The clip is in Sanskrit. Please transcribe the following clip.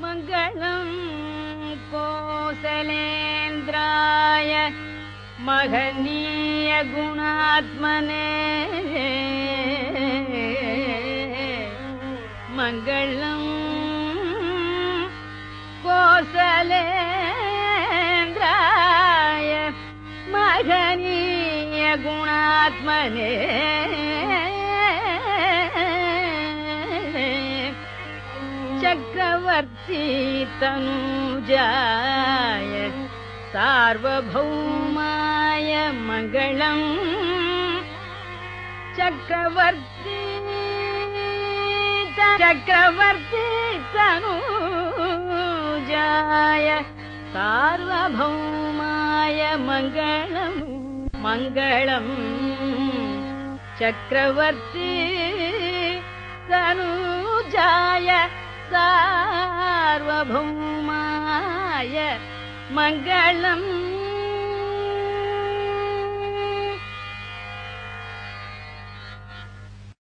मङ्गलम् कोसलेन्द्राय महनीय गुणात्मने मङ्गलम् कोसलेन्द्राय महनीय चक्रवर्ती तनुजाय सार्वभौमाय मङ्गलम् चक्रवर्ती चक्रवर्ती तनुजाय सार्वभौमाय मङ्गलम् मङ्गलम् चक्रवर्ती तनुजाय सार्वभौमाय मङ्गलम्